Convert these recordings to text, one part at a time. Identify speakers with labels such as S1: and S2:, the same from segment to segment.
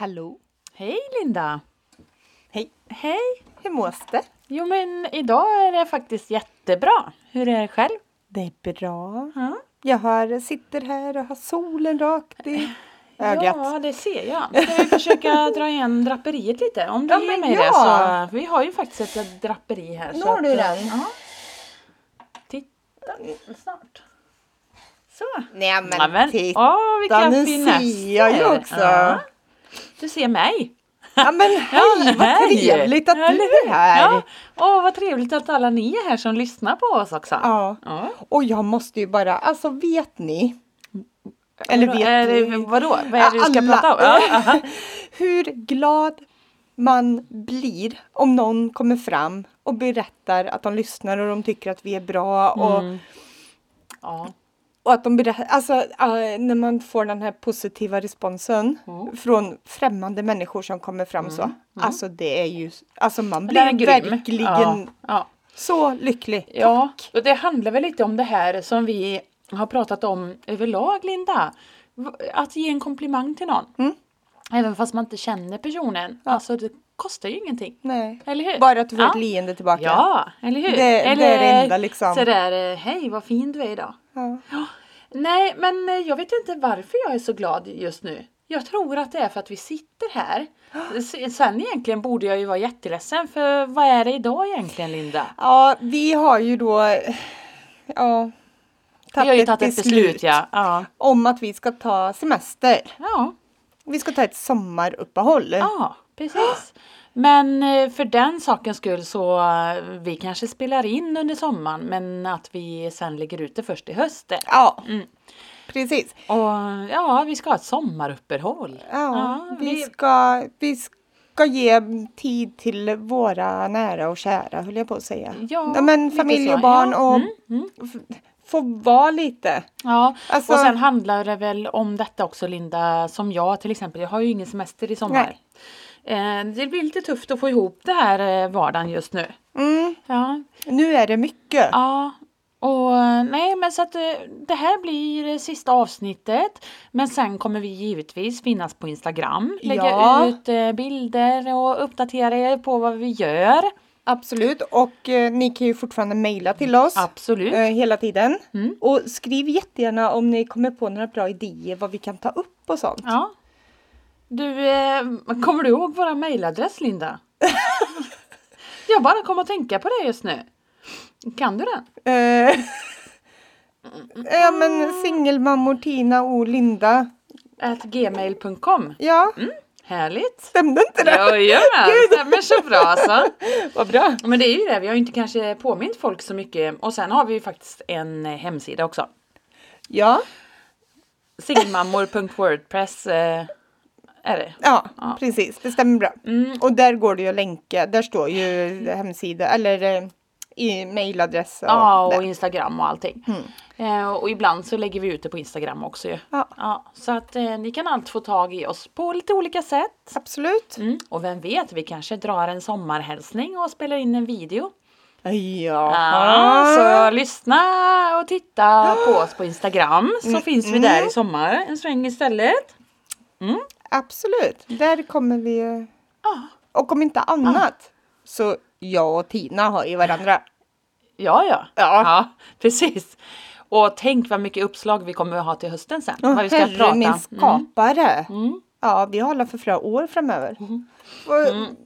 S1: Hallå!
S2: Hej Linda!
S1: Hej!
S2: Hej!
S1: Hur mås det?
S2: Jo men idag är det faktiskt jättebra. Hur är det själv?
S1: Det är bra.
S2: Ja,
S1: Jag har, sitter här och har solen rakt i ögat.
S2: ja det ser jag. Ska vi försöka dra igen draperiet lite? Om du
S1: Ja,
S2: ger mig
S1: ja.
S2: det så. Vi har ju faktiskt ett draperi här.
S1: Når
S2: att,
S1: du den?
S2: Ja. Titta snart. Så.
S1: Nej men,
S2: Ja, men,
S1: titta,
S2: åh, vilka
S1: nu ser jag ju också.
S2: Ja. Du ser mig.
S1: Ja men hej, vad trevligt att du är här.
S2: Ja. Åh, vad trevligt att alla ni är här som lyssnar på oss också.
S1: Ja.
S2: Ja.
S1: Och jag måste ju bara, alltså vet ni? Eller
S2: Vadå?
S1: vet
S2: är
S1: ni?
S2: vadå? Vad är det du ska
S1: Alla.
S2: prata om? Ja.
S1: Hur glad man blir om någon kommer fram och berättar att de lyssnar och de tycker att vi är bra och,
S2: Mm. ja.
S1: Och att de berättar, alltså äh, när man får den här positiva responsen
S2: Mm.
S1: från främmande människor som kommer fram så. Alltså det är ju, alltså man blir verkligen
S2: Ja, ja.
S1: så lycklig.
S2: ja, och det handlar väl lite om det här som vi har pratat om överlag Linda. Att ge en komplimang till någon.
S1: Mm.
S2: Även fast man inte känner personen. Alltså det kostar ju ingenting.
S1: Nej.
S2: Eller hur?
S1: Bara att du får
S2: ja.
S1: ett leende tillbaka.
S2: Ja, eller hur?
S1: Det- det är
S2: eller
S1: det enda, liksom.
S2: sådär, eh, hej vad fin du är idag.
S1: Ja.
S2: Nej, men eh, jag vet inte varför jag är så glad just nu. Jag tror att det är för att vi sitter här. Sen egentligen borde jag ju vara jätteledsen för vad är det idag egentligen Linda?
S1: Ja, vi har ju då ja,
S2: Vi har ju tagit ett beslut ja. ja.
S1: om att vi ska ta semester.
S2: Ja,
S1: Vi ska ta ett sommaruppehåll.
S2: ja, precis. Men eh, för den sakens skull så eh, vi kanske spelar in under sommaren men att vi sen lägger ut det först i hösten.
S1: Ja,
S2: Mm.
S1: precis.
S2: Och ja, vi ska ha ett sommaruppehåll.
S1: Ja, vi,
S2: vi-
S1: ska, vi ska ge tid till våra nära och kära, höll jag på att säga.
S2: Ja,
S1: men
S2: lite
S1: familj och barn
S2: Ja,
S1: och
S2: mm, mm.
S1: få vara lite.
S2: Ja,
S1: Alltså-
S2: och sen handlar det väl om detta också Linda, som jag till exempel, jag har ju ingen semester i sommar. Eh, det blir lite tufft att få ihop det här eh, vardagen just nu.
S1: Mm,
S2: Ja,
S1: nu är det mycket.
S2: ja. Och eh, nej men så att eh, det här blir sista avsnittet. Men sen kommer vi givetvis finnas på Instagram, lägga
S1: Ja.
S2: ut eh, bilder och uppdatera er på vad vi gör.
S1: Absolut. Och eh, ni kan ju fortfarande mejla till oss.
S2: Absolut.
S1: eh, hela tiden.
S2: Mm.
S1: Och skriv jättegärna om ni kommer på några bra idéer vad vi kan ta upp och sånt.
S2: Ja. Du, eh, kommer du ihåg våra mejladress Linda? jag bara kom att tänka på det just nu. Kan du den?
S1: Eh, ja men singelmammor Tina och Linda.
S2: At gmail.com.
S1: Ja,
S2: Härligt!
S1: stämde inte det?
S2: Jajamän, stämmer så bra alltså.
S1: Vad bra.
S2: Men det är ju det, vi har ju inte kanske påmint folk så mycket. Och sen har vi ju faktiskt en eh, hemsida också.
S1: Ja,
S2: Singelmammor.wordpress eh, är det.
S1: ja,
S2: Ja.
S1: precis. Det stämmer bra.
S2: Mm.
S1: Och där går det ju att länka. Där står ju hemsida eller eh, i mejladress. Och
S2: Ja, och
S1: det.
S2: Instagram och allting. Eh, och ibland så lägger vi ut det på Instagram också ju.
S1: Ja.
S2: Ja, så att eh, ni kan alltid få tag i oss på lite olika sätt.
S1: Absolut.
S2: Mm. Och vem vet, vi kanske drar en sommarhälsning och spelar in en video.
S1: Ja.
S2: Så lyssna och titta på oss på Instagram så
S1: Mm,
S2: finns vi
S1: mm.
S2: där i sommar en sväng istället.
S1: Absolut. Där kommer vi ju-
S2: Ja,
S1: Och om inte annat så jag och Tina har ju varandra.
S2: ja, ja.
S1: Ja.
S2: ja precis. Och tänk vad mycket uppslag vi kommer att ha till hösten sen.
S1: Åh,
S2: vad vi ska
S1: herre
S2: prata.
S1: min
S2: Mm.
S1: skapare.
S2: Mm.
S1: Ja, vi håller för flera år framöver. Och-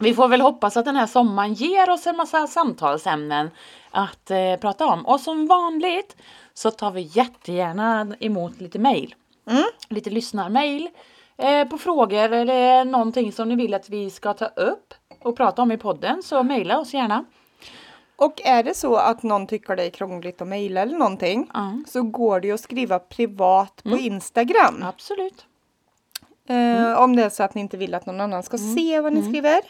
S2: Vi får väl hoppas att den här sommaren ger oss en massa samtalsämnen att eh, prata om. Och som vanligt så tar vi jättegärna emot lite mejl.
S1: Mm.
S2: Lite lyssnarmail eh, på frågor eller någonting som ni vill att vi ska ta upp och prata om i podden. Så mejla oss gärna.
S1: Och är det så att någon tycker det är krångligt att mejla eller någonting
S2: Ja,
S1: så går det ju att skriva privat på Instagram.
S2: absolut.
S1: Eh, om det är så att ni inte vill att någon annan ska se vad ni skriver.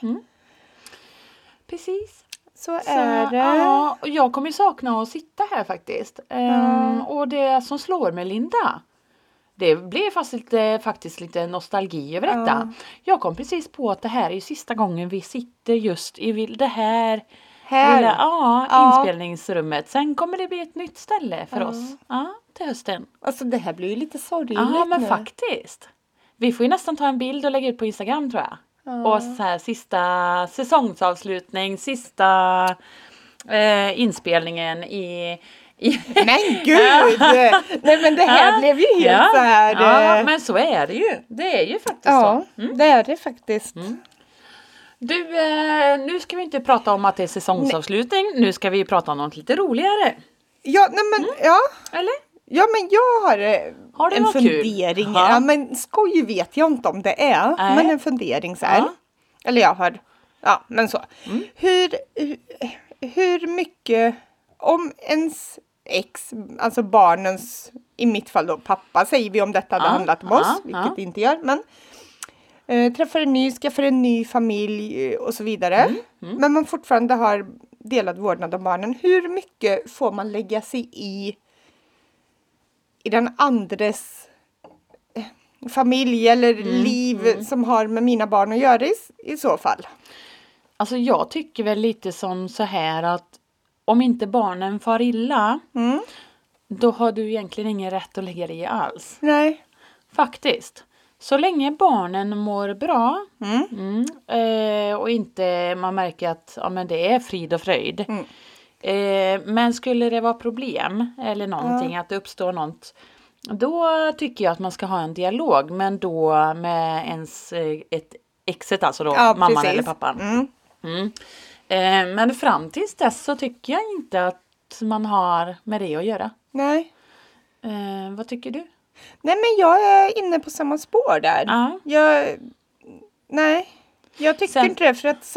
S2: Precis.
S1: Så
S2: Så,
S1: är det.
S2: Ja, jag kommer sakna att sitta här faktiskt. Ehm, och det som slår mig Linda. Det blir faktiskt lite, faktiskt lite nostalgi över detta.
S1: Ja.
S2: Jag kom precis på att det här är sista gången vi sitter just i det här,
S1: Här.
S2: lilla ja,
S1: Ja.
S2: inspelningsrummet. Sen kommer det bli ett nytt ställe för
S1: Ja.
S2: oss. Ja, till hösten.
S1: Alltså det här blir ju lite sorgligt
S2: Ja, men
S1: nu.
S2: faktiskt. Vi får ju nästan ta en bild och lägga ut på Instagram tror jag. Och så här sista säsongsavslutning, sista eh, inspelningen i-
S1: Men gud! Nej men det här
S2: Ja,
S1: blev ju helt
S2: ja,
S1: så här.
S2: Ja,
S1: eh,
S2: men så är det ju. Det är ju faktiskt
S1: ja
S2: så. Mm.
S1: det är det faktiskt.
S2: Du, eh, nu ska vi inte prata om att det är säsongsavslutning. Nu ska vi prata om något lite roligare.
S1: Ja, nej men
S2: Mm.
S1: ja.
S2: Eller?
S1: Ja men jag har, eh,
S2: Har
S1: en
S2: kul?
S1: fundering.
S2: Ja.
S1: Ja. men skoj vet jag inte om det är.
S2: Nej.
S1: Men en fundering så här.
S2: Ja.
S1: Eller jag har, ja men så.
S2: Mm.
S1: Hur, hur, hur mycket, om ens ex, alltså barnens, i mitt fall då pappa säger vi om detta hade
S2: Ja,
S1: handlat om
S2: ja,
S1: oss, vilket det inte gör. Men eh, träffar en ny, skaffar en ny familj eh, och så vidare.
S2: Mm,
S1: Men man fortfarande har delad vårdnad om barnen. Hur mycket får man lägga sig i i den andres eh, familj eller
S2: Mm,
S1: liv som har med mina barn att göra i, i så fall?
S2: Alltså jag tycker väl lite som så här att om inte barnen far illa
S1: Mm.
S2: då har du egentligen ingen rätt att lägga dig i alls.
S1: Nej.
S2: Faktiskt. Så länge barnen mår bra
S1: Mm.
S2: mm, eh, och inte man märker att ja, men det är frid och fröjd.
S1: Mm.
S2: Eh, men skulle det vara problem eller någonting, att det uppstår något. Då tycker jag att man ska ha en dialog men då med ens eh, ett exet alltså då,
S1: Ja,
S2: mamman
S1: precis.
S2: eller pappan. Eh, men fram tills dess så tycker jag inte att man har med det att göra.
S1: Nej.
S2: Eh, vad tycker du?
S1: Nej, men jag är inne på samma spår där.
S2: Ja.
S1: Jag, nej, jag tycker
S2: Sen-
S1: inte det. För att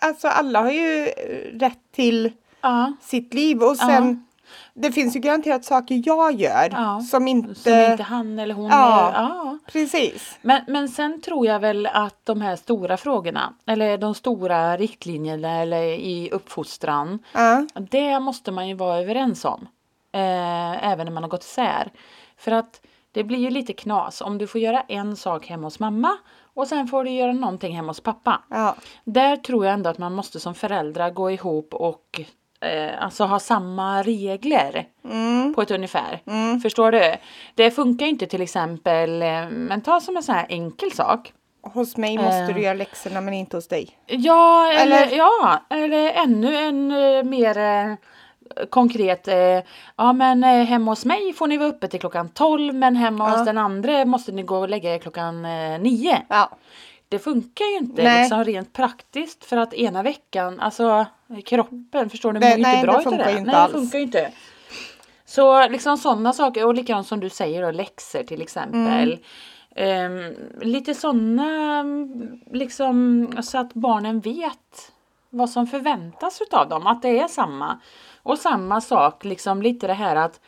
S1: alltså alla har ju eh, rätt till
S2: Ja,
S1: sitt liv. Och sen, det finns ju garanterat saker jag gör
S2: Ja,
S1: som inte...
S2: som inte han eller hon
S1: Ja.
S2: är. Ja.
S1: Precis.
S2: Men, men sen tror jag väl att de här stora frågorna, eller de stora riktlinjerna eller i uppfostran,
S1: Ja.
S2: det måste man ju vara överens om. Eh, även när man har gått isär. För att det blir ju lite knas om du får göra en sak hemma hos mamma och sen får du göra någonting hemma hos pappa.
S1: Ja.
S2: Där tror jag ändå att man måste som föräldrar gå ihop och eh, alltså ha samma regler
S1: Mm.
S2: på ett ungefär.
S1: Mm.
S2: Förstår du? Det funkar inte till exempel, eh, men ta som en sån här enkel sak.
S1: Hos mig måste
S2: Eh.
S1: du göra läxorna men inte hos dig.
S2: Ja, eller,
S1: Eller-
S2: ja, eller ännu en eh, mer eh, konkret. Eh, ja, men eh, hemma hos mig får ni vara uppe till klockan 12 men hemma
S1: Ja.
S2: hos den andra måste ni gå och lägga er klockan eh, 9.
S1: Ja.
S2: Det funkar ju inte
S1: Nej.
S2: liksom rent praktiskt för att ena veckan, alltså kroppen, förstår du, mår
S1: nej,
S2: inte bra
S1: det funkar
S2: det.
S1: inte
S2: nej,
S1: alls.
S2: det funkar ju inte. Så liksom sådana saker och likadant som du säger då, läxor till exempel. Ehm, lite sådana liksom så att barnen vet vad som förväntas utav dem, att det är samma. Och samma sak, liksom lite det här att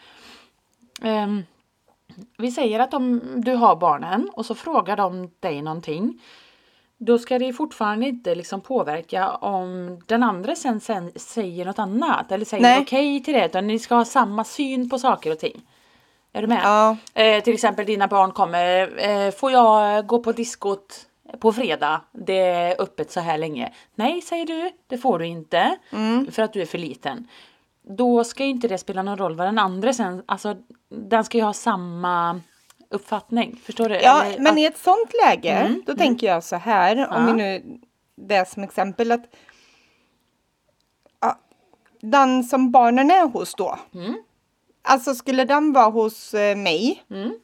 S2: ehm, vi säger att om du har barnen och så frågar de dig någonting. Då ska det fortfarande inte liksom påverka om den andra sen, sen säger något annat eller säger okej till det. Utan ni ska ha samma syn på saker och ting. Är du med?
S1: Ja.
S2: Eh, till exempel dina barn kommer. Eh, får jag gå på diskot på fredag? Det är öppet så här länge. Nej, säger du. Det får du inte.
S1: Mm.
S2: För att du är för liten. Då ska ju inte det spela någon roll vad den andra sen, alltså den ska ju ha samma uppfattning. Förstår du?
S1: Ja,
S2: Eller
S1: men
S2: att-
S1: i ett sånt läge,
S2: Mm,
S1: då tänker jag så här, om
S2: Ja.
S1: vi nu, det som exempel att ja, den som barnen är hos då,
S2: Mm.
S1: alltså skulle den vara hos eh, mig,
S2: Mm.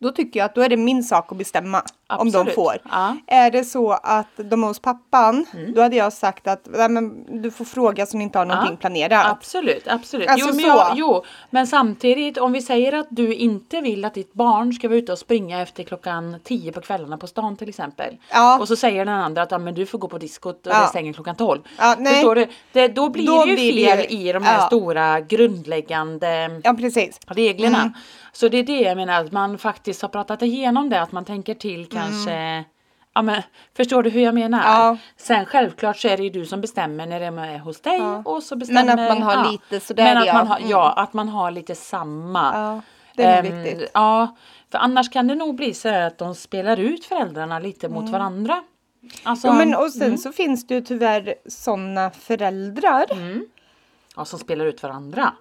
S1: Då tycker jag att då är det min sak att bestämma om de
S2: Absolut.
S1: får.
S2: Ja.
S1: Är det så att de är hos pappan,
S2: Mm.
S1: då hade jag sagt att nej, men, du får fråga ni inte har någonting planerat.
S2: Absolut, absolut.
S1: Alltså
S2: jo, men jag, jo, men samtidigt om vi säger att du inte vill att ditt barn ska vara ute och springa efter klockan 10 på kvällarna på stan till exempel.
S1: Ja.
S2: Och så säger den andra att ja, men du får gå på diskot och
S1: Ja.
S2: det stänger klockan 12.
S1: Ja, nej.
S2: Förstår du? Det, då blir
S1: Då
S2: det ju
S1: det
S2: fel
S1: ju-
S2: i de här
S1: ja.
S2: stora grundläggande
S1: Ja,
S2: reglerna.
S1: Mm.
S2: Så det är det jag menar, att man faktiskt har pratat igenom det, att man tänker till kanske Ja, men, förstår du hur jag menar?
S1: Mm. Ja.
S2: Sen självklart så är det ju du som bestämmer när de är hos dig
S1: Ja.
S2: och så bestämmer
S1: Men att man har lite sådär,
S2: men att
S1: ja.
S2: man har,
S1: Mm.
S2: Ja, att man har lite samma.
S1: Ja, det är
S2: Ehm,
S1: viktigt.
S2: Ja, för annars kan det nog bli så att de spelar ut föräldrarna lite mot varandra. Alltså,
S1: Mm. Jo, men och sen så finns det ju tyvärr sådana föräldrar.
S2: ja, som spelar ut varandra.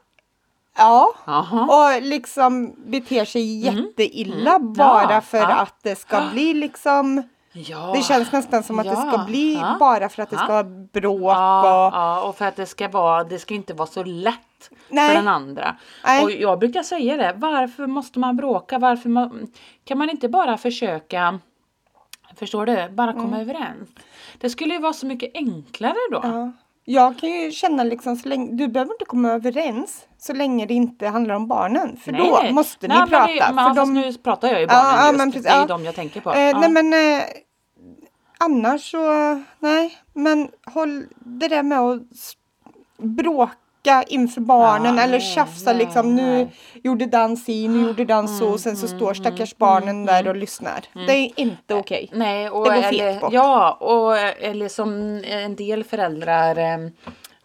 S1: Ja.
S2: Jaha.
S1: Och liksom beter sig jätteilla bara
S2: Mm. Ja,
S1: för
S2: ja.
S1: att det ska bli liksom
S2: Ja.
S1: Det känns nästan som att det ska
S2: Ja,
S1: bli
S2: ja,
S1: bara för att det
S2: ja.
S1: ska vara bråk
S2: Ja,
S1: och
S2: ja, och för att det ska vara, det ska inte vara så lätt
S1: Nej.
S2: för den andra.
S1: Nej.
S2: Och jag brukar säga det, varför måste man bråka? Varför man, kan man inte bara försöka, förstår du, bara komma överens? Det skulle ju vara så mycket enklare då.
S1: Ja. Jag kan ju känna liksom så länge, du behöver inte komma överens så länge det inte handlar om barnen. För då måste
S2: Nej,
S1: ni prata.
S2: Det,
S1: för
S2: alltså,
S1: de,
S2: nu pratar jag ju barnen
S1: Ja,
S2: just.
S1: men precis,
S2: det är
S1: ja.
S2: de jag tänker på.
S1: eh,
S2: ja.
S1: Nej men eh, annars så, nej. Men håll det där med att s- bråka inför barnen
S2: Ja,
S1: eller tjafsa
S2: nej,
S1: liksom. Nu
S2: nej.
S1: gjorde dans si, nu gjorde dans så. Och sen så står stackars barnen där och lyssnar. Det är inte okej.
S2: Nej, och
S1: Det går
S2: eller,
S1: bort.
S2: ja, och eller som en del föräldrar eh,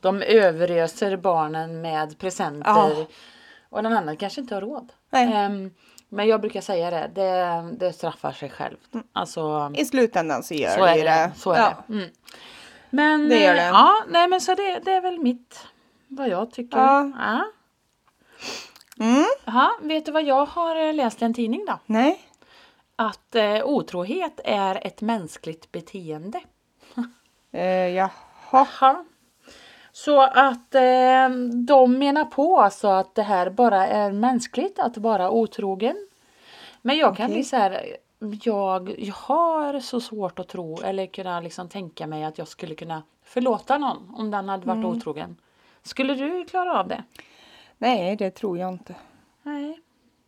S2: de överöser barnen med presenter
S1: Ja.
S2: och den andra kanske inte har råd. Ehm, men jag brukar säga det, det, det straffar sig självt. Alltså,
S1: I slutändan så gör
S2: så
S1: det
S2: det. Så är
S1: ja.
S2: det. Mm. Men,
S1: Det gör
S2: eh,
S1: det.
S2: Ja, nej men så det, det är väl mitt, vad jag tycker.
S1: Ja.
S2: Ja.
S1: Mm.
S2: Jaha, vet du vad jag har eh, läst i en tidning då?
S1: Nej.
S2: Att eh, otrohet är ett mänskligt beteende.
S1: Eh, jaha.
S2: Jaha. Så att eh, de menar på alltså att det här bara är mänskligt att vara otrogen. Men jag kan bli så här, jag, jag har så svårt att tro eller kunna liksom tänka mig att jag skulle kunna förlåta någon om den hade varit otrogen. Skulle du klara av det?
S1: Nej, det tror jag inte.
S2: Nej.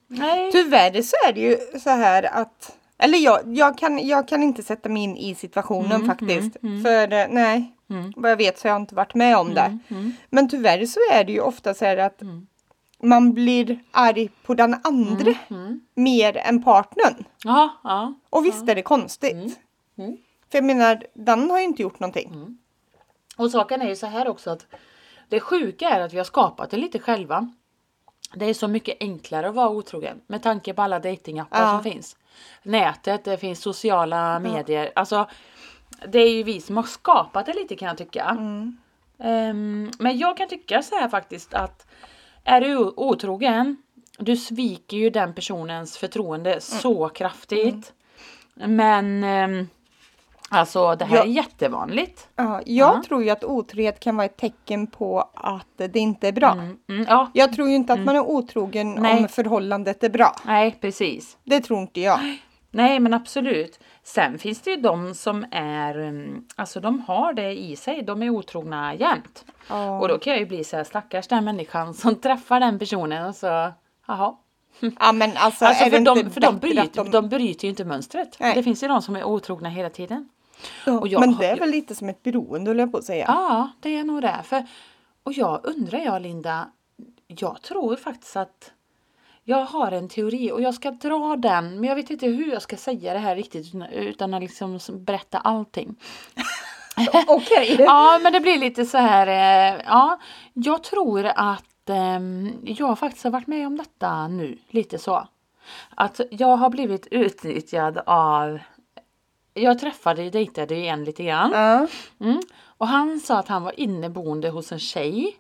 S2: Nej.
S1: Tyvärr så är det ju så här att eller jag, jag, kan, jag kan inte sätta mig in i situationen
S2: Mm,
S1: faktiskt. För eh, nej, vad jag vet så har jag inte varit med om
S2: Mm,
S1: det. Men tyvärr så är det ju ofta så här att man blir arg på den andra
S2: Mm,
S1: mer än partnern.
S2: Ja, ja.
S1: Och visst är det konstigt.
S2: Mm.
S1: För jag menar, den har ju inte gjort någonting.
S2: Och saken är ju så här också att det sjuka är att vi har skapat det lite själva. Det är så mycket enklare att vara otrogen med tanke på alla datingappar
S1: Ja.
S2: som finns. Nätet, det finns sociala medier. Alltså, det är ju vi som har skapat det lite kan jag tycka.
S1: Mm.
S2: Ehm, men jag kan tycka så här faktiskt att är du otrogen, du sviker ju den personens förtroende
S1: Mm.
S2: så kraftigt. Men ehm, alltså det här
S1: Ja.
S2: är jättevanligt.
S1: Ja, jag
S2: Ja.
S1: tror ju att otrohet kan vara ett tecken på att det inte är bra.
S2: Mm, ja,
S1: Jag tror ju inte att man är otrogen
S2: Nej.
S1: om förhållandet är bra.
S2: nej precis.
S1: Det tror inte jag.
S2: Nej men absolut. Sen finns det ju de som är, mm, alltså de har det i sig, de är otrogna jämt.
S1: Ja.
S2: Och då kan jag ju bli så här stackars den människan som träffar den personen och så, jaha.
S1: Ja men alltså,
S2: Alltså
S1: är
S2: för,
S1: det
S2: de,
S1: inte
S2: för de, bryter, de... bryter ju inte mönstret.
S1: Nej.
S2: Det finns ju de som är otrogna hela tiden.
S1: Ja,
S2: jag
S1: men det är väl lite som ett beroende höll jag på att säga.
S2: Ja, det är nog det. För, och jag undrar jag Linda, jag tror faktiskt att jag har en teori och jag ska dra den, men jag vet inte hur jag ska säga det här riktigt utan- utan att liksom berätta allting.
S1: Okej.
S2: Ja, men det blir lite så här, eh, ja, jag tror att ehm, jag faktiskt har varit med om detta nu, lite så. Att jag har blivit utnyttjad av, jag träffade, dejtade ju en lite grann. Mm. Och han sa att han var inneboende hos en tjej.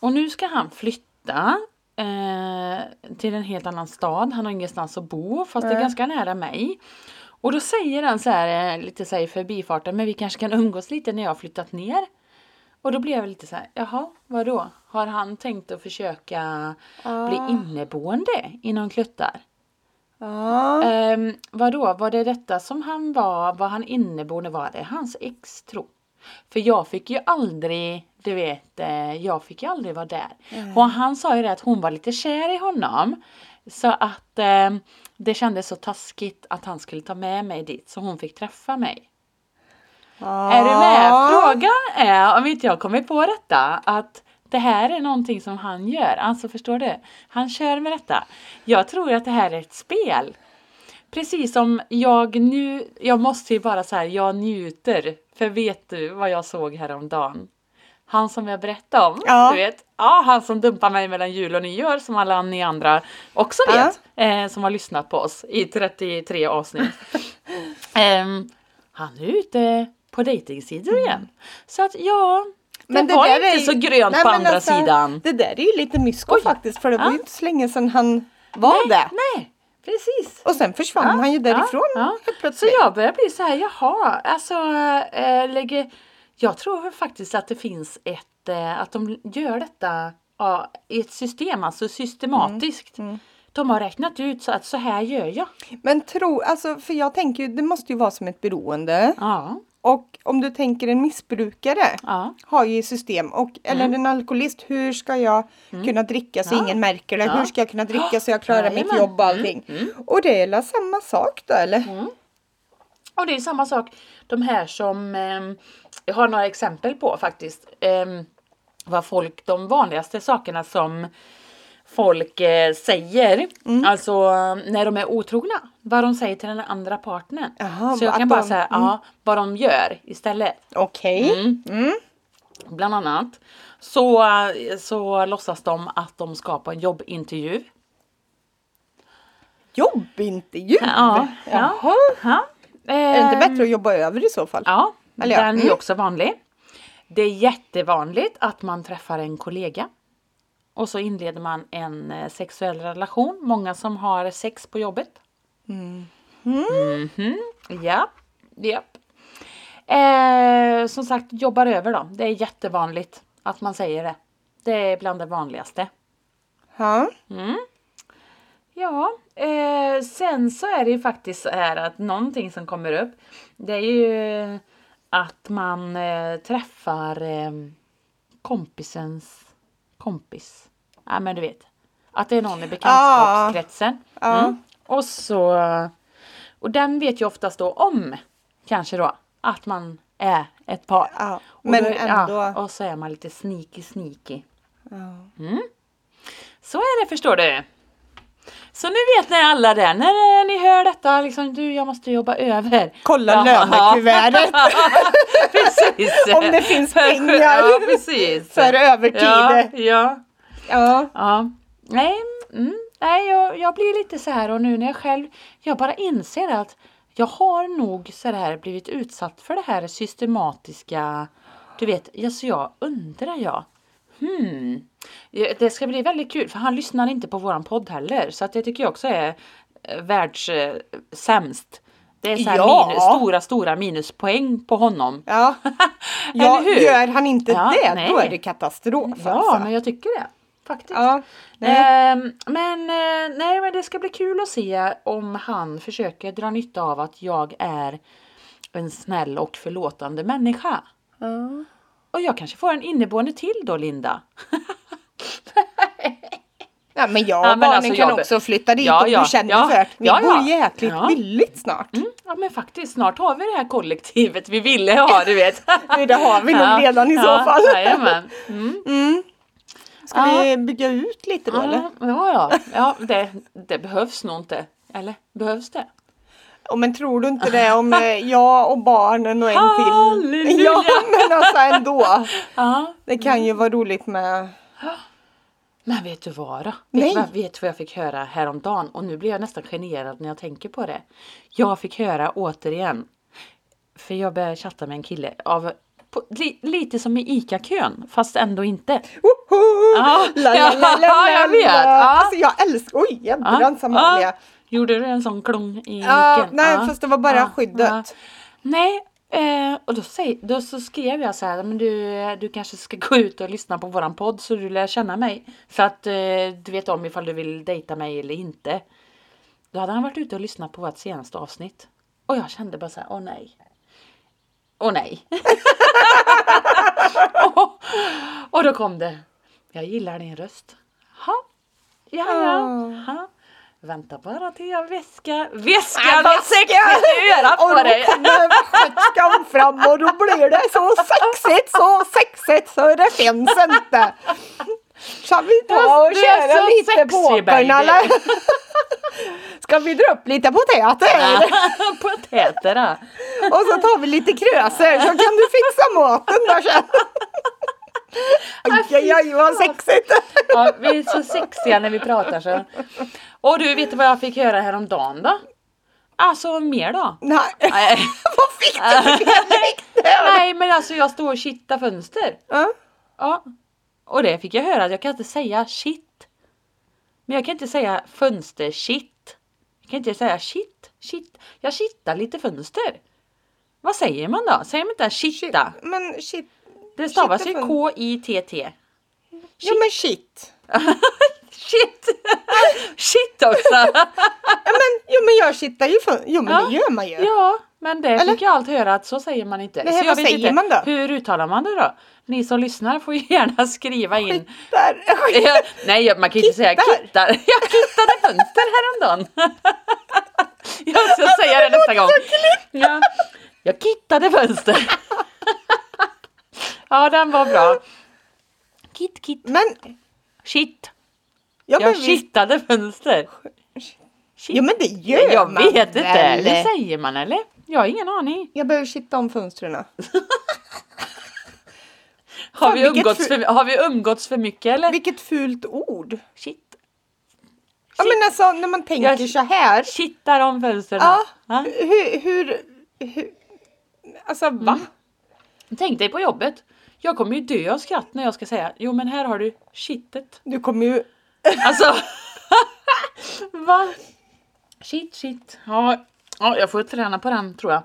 S2: Och nu ska han flytta eh, till en helt annan stad. Han har ingenstans att bo fast det är ganska nära mig. Och då säger han så här eh, lite så här förbifarten, men vi kanske kan umgås lite när jag har flyttat ner. Och då blev jag lite så här, jaha, vadå? Har han tänkt att försöka bli
S1: Ah.
S2: inneboende i någon kluttar?
S1: Ja.
S2: Um, vadå, var det detta som han var, var han inneboende, var det hans ex tro? För jag fick ju aldrig, du vet, eh, jag fick ju aldrig vara där. Och han sa ju det att hon var lite kär i honom. Så att eh, det kändes så taskigt att han skulle ta med mig dit så hon fick träffa mig. Är du med? Frågan är om inte jag kommer på detta att det här är någonting som han gör. Alltså förstår du? Han kör med detta. Jag tror att det här är ett spel. Precis som jag nu, jag måste ju bara så här, jag njuter. För vet du vad jag såg häromdagen? Han som jag berättade om,
S1: Ja.
S2: du vet. Ja, han som dumpar mig mellan jul och nyår som alla ni andra också
S1: Ja.
S2: vet. Eh, som har lyssnat på oss i 33 avsnitt. Ehm, han är ute på dejtingsidor igen. Så att ja, det
S1: det
S2: var
S1: där
S2: inte
S1: är
S2: så grönt
S1: Nej,
S2: på
S1: men
S2: andra
S1: alltså,
S2: sidan.
S1: Det där är ju lite mysko
S2: Oj.
S1: faktiskt för det var
S2: Ja.
S1: ju inte så länge sedan han var det.
S2: Nej, precis.
S1: Och sen försvann han ju därifrån
S2: Ja, ja. Så jag börjar bli så här, jaha, alltså äh, lägger, jag tror faktiskt att det finns ett, eh, att de gör detta ja, i ett system, alltså systematiskt.
S1: Mm,
S2: De har räknat ut så att så här gör jag.
S1: Men tro, alltså för jag tänker ju det måste ju vara som ett beroende.
S2: Ja,
S1: Och om du tänker en missbrukare
S2: ja,
S1: har ju system och eller en alkoholist, hur ska jag kunna dricka så
S2: Mm. Ja.
S1: ingen märker det?
S2: Ja.
S1: Hur ska jag kunna dricka så jag klarar mitt
S2: Jajamän.
S1: jobb och allting? Och det är väl samma sak då eller?
S2: Och det är samma sak, de här som, ehm, jag har några exempel på faktiskt, ehm, vad folk, de vanligaste sakerna som folk eh, säger,
S1: Mm.
S2: alltså när de är otrogna, vad de säger till den andra partnern.
S1: Jaha,
S2: Så jag kan bara
S1: de-
S2: säga ja, vad de gör istället.
S1: Okej.
S2: Mm. Bland annat så, så låtsas de att de ska på en jobbintervju.
S1: Jobbintervju?
S2: Ja, ja.
S1: Jaha.
S2: Ja.
S1: Är det inte
S2: Ehm,
S1: bättre att jobba över i så fall?
S2: Ja,
S1: Eller ja,
S2: den är
S1: mm.
S2: också vanlig. Det är jättevanligt att man träffar en kollega. Och så inleder man en eh, sexuell relation. Många som har sex på jobbet. Mhm. Ja. Eh, som sagt, jobbar över då. Det är jättevanligt att man säger det. Det är bland det vanligaste.
S1: Ja.
S2: Ja, eh, sen så är det ju faktiskt så här att någonting som kommer upp det är ju att man eh, träffar eh, kompisens kompis. Ja men du vet. Att det är någon i bekantskapskretsen.
S1: Ja.
S2: Mm. Och så och den vet ju oftast då om kanske då att man är ett par.
S1: Ja,
S2: Och
S1: men
S2: då-
S1: ändå.
S2: Ja, och så är man lite sneaky sneaky.
S1: Ja.
S2: Så är det förstår du. Så nu vet ni alla det. När ni hör detta, liksom, du jag måste jobba över.
S1: Kolla
S2: Ja.
S1: lönekuvertet
S2: precis.
S1: om det finns pengar
S2: Ja, precis.
S1: för övertid.
S2: Ja, ja,
S1: Ja.
S2: ja. Nej, mm, nej jag, jag blir lite så här och nu när jag själv, jag bara inser att jag har nog så här blivit utsatt för det här systematiska, du vet, alltså jag undrar jag. Hmm. Det ska bli väldigt kul för han lyssnar inte på våran podd heller så att det tycker jag också är eh, världs eh, sämst. Det är så
S1: Ja.
S2: minus, stora, stora minuspoäng på honom.
S1: Ja. ja, gör han inte
S2: Ja,
S1: det,
S2: nej.
S1: då är det katastrof
S2: Ja,
S1: alltså.
S2: men jag tycker det. Faktiskt.
S1: Ja, nej.
S2: Ehm, men eh, nej, men det ska bli kul att se om han försöker dra nytta av att jag är en snäll och förlåtande människa.
S1: Ja.
S2: Och jag kanske får en inneboende till då, Linda.
S1: Ja, men jag och
S2: Ja,
S1: barnen
S2: alltså,
S1: kan
S2: jag-
S1: också flytta dit
S2: Ja,
S1: om
S2: ja,
S1: du känner
S2: ja,
S1: för det. Vi
S2: ja,
S1: bor jäkligt
S2: Ja.
S1: billigt snart.
S2: Mm, ja, men faktiskt, snart har vi det här kollektivet vi ville ha, du vet.
S1: Det har vi nog redan i så fall.
S2: Jajamän. Mm.
S1: Mm. Ska vi bygga ut lite då eller?
S2: Ja, ja, ja. ja det, det behövs nog inte. Eller behövs det?
S1: Oh, men tror du inte det om eh, jag och barnen och en till?
S2: Halleluja!
S1: Ja men alltså ändå.
S2: Ja.
S1: Det kan ju vara roligt med
S2: Men vet du vad då? Vet vad, vet vad jag fick höra häromdagen? Och nu blir jag nästan generad när jag tänker på det. Jag fick höra återigen. För jag började chatta med en kille av på, li, lite som i ICA-kön fast ändå inte.
S1: Woho!
S2: Ja,
S1: La, la, la, la, la,
S2: jag vet. Ja.
S1: Alltså jag älskar, oj jädrans Amalia.
S2: Gjorde du en sån klong i
S1: Ja,
S2: micken?
S1: nej
S2: Ja.
S1: fast det var bara
S2: Ja,
S1: skyddet.
S2: Nej, eh, och då, säg, då så skrev jag så här, men du, du kanske ska gå ut och lyssna på våran podd så du lär känna mig. Så att eh, du vet om ifall du vill dejta mig eller inte. Då hade han varit ute och lyssnat på vårt senaste avsnitt. Och jag kände bara så här, åh nej. Åh nej. och, och då kom det. Jag gillar din röst. Ha. Ja, ja. Ha. Vänta bara till jag väskar, väskar något sexigt i örat
S1: Och
S2: på
S1: då
S2: dig.
S1: kommer sköterskan fram och då blir det så sexigt, så sexigt så det finns inte. Ska vi ta och köra lite på eller? Ska vi dra upp lite potäter?
S2: Potäter då.
S1: Och så tar vi lite kröser så kan du fixa maten där sen. Aj, aj, aj vad sexigt!
S2: Ja, vi är så sexiga när vi pratar så. Och du, vet du vad jag fick höra häromdagen då? Alltså mer då?
S1: Nej, vad fick du?
S2: Nej men alltså jag står och kittar fönster.
S1: Ja.
S2: Ja. Och det fick jag höra att jag kan inte säga shit. Men jag kan inte säga fönster shit. Jag kan inte säga shit, shit. Jag kittar lite fönster. Vad säger man då? Säger man inte kitta?
S1: Men shit.
S2: Det stavas ju K-I-T-T.
S1: Ja men shit.
S2: Shit! Shit också!
S1: Ja men, jo men jag kittar ju för... Jo men
S2: Ja.
S1: det gör man ju.
S2: Ja, men det
S1: Eller?
S2: fick jag allt höra att så säger man inte.
S1: Nej,
S2: så jag
S1: vad säger
S2: inte,
S1: man då?
S2: Hur uttalar man det då? Ni som lyssnar får ju gärna skriva in.
S1: Där.
S2: Ja, Nej, man kan ju inte säga
S1: kittar.
S2: Jag kittade fönster häromdagen. Jag ska säga det nästa gång. Ja, jag kittade fönster. Ja, den var bra. Kitt, kitt,
S1: Men,
S2: shit.
S1: ja,
S2: Jag kittade fönster. Shit.
S1: jo men det gör
S2: Jag
S1: man
S2: vet inte.
S1: väl?
S2: Det säger man eller? Jag har ingen aning.
S1: Jag behöver kitta om fönstren.
S2: Har vi, umgåtts för, har vi umgåtts för mycket eller?
S1: Vilket fult ord.
S2: Shit.
S1: Ja men alltså när man tänker
S2: Jag-
S1: så här.
S2: Kittar om fönstren.
S1: Ja,
S2: Ja.
S1: hur, hur, hur Alltså va?
S2: Mm. Tänk dig på jobbet. Jag kommer ju dö av skratt när jag ska säga jo men här har du shitet.
S1: Du kommer ju...
S2: Alltså. Va? Shit shit. Ja, ja, jag får träna på den tror jag.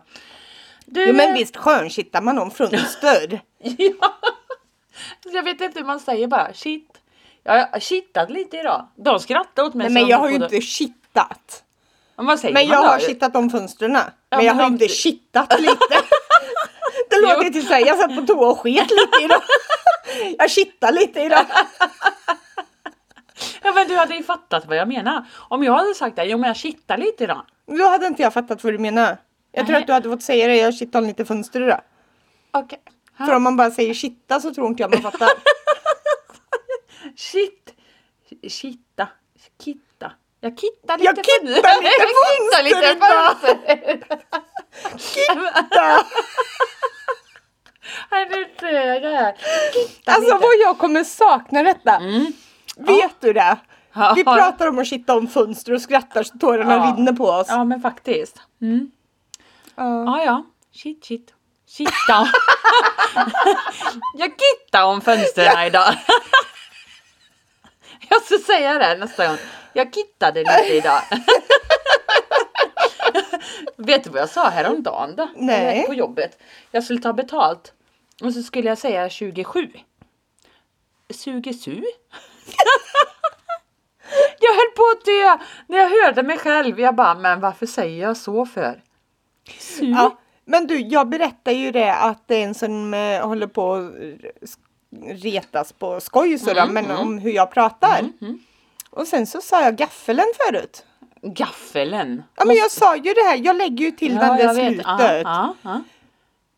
S2: Du,
S1: Jo men visst skönskittar man om fönster.
S2: Ja. Jag vet inte hur man säger bara shit. Jag har kittat lite idag. De skrattar åt mig.
S1: Nej men jag har ju inte kittat.
S2: Men
S1: Men jag har kittat om fönstren. Men jag
S2: men
S1: har
S2: om
S1: inte kittat lite. Det låter
S2: Jo.
S1: till sig. Jag satt på toa och sket lite idag. Jag kittade lite idag.
S2: Ja men du hade ju fattat vad jag menar. Om jag hade sagt det, jo men jag kittar lite idag.
S1: Då hade inte jag fattat vad du menar. Jag tror
S2: Nej.
S1: att du hade fått säga det. Jag kittade lite fönster idag.
S2: Okej.
S1: För om man bara säger kitta så tror inte jag man fattar.
S2: Shit. Kitta. Kitta. Jag kittar lite
S1: Jag kittar lite fönster
S2: fönster. Nej, dör jag. Kitta
S1: Alltså vad jag kommer sakna detta.
S2: Mm.
S1: Vet du det?
S2: Ja.
S1: Vi pratar om att kitta om fönster och skrattar så tårarna
S2: Ja.
S1: rinner på oss.
S2: Ja men faktiskt. Mm.
S1: Ja.
S2: Ja ja. Shit shit. Kitta. jag kittar om fönstren idag. jag ska säga det nästa gång. Jag kittade lite idag. Vet du vad jag sa häromdagen då?
S1: Nej.
S2: På jobbet. Jag skulle ta betalt. Och så skulle jag säga 27. 27? jag höll på att dö när jag hörde mig själv. Jag bara, men varför säger jag så för? Su?
S1: Ja, men du, jag berättar ju det att det är en som eh, håller på att retas på skoj sådär,
S2: Mm,
S1: men om hur jag pratar. Och sen så sa jag gaffelen förut.
S2: Gaffeln.
S1: Ja men jag sa ju det här, jag lägger ju till den där slutet.
S2: Ja, ja, ja.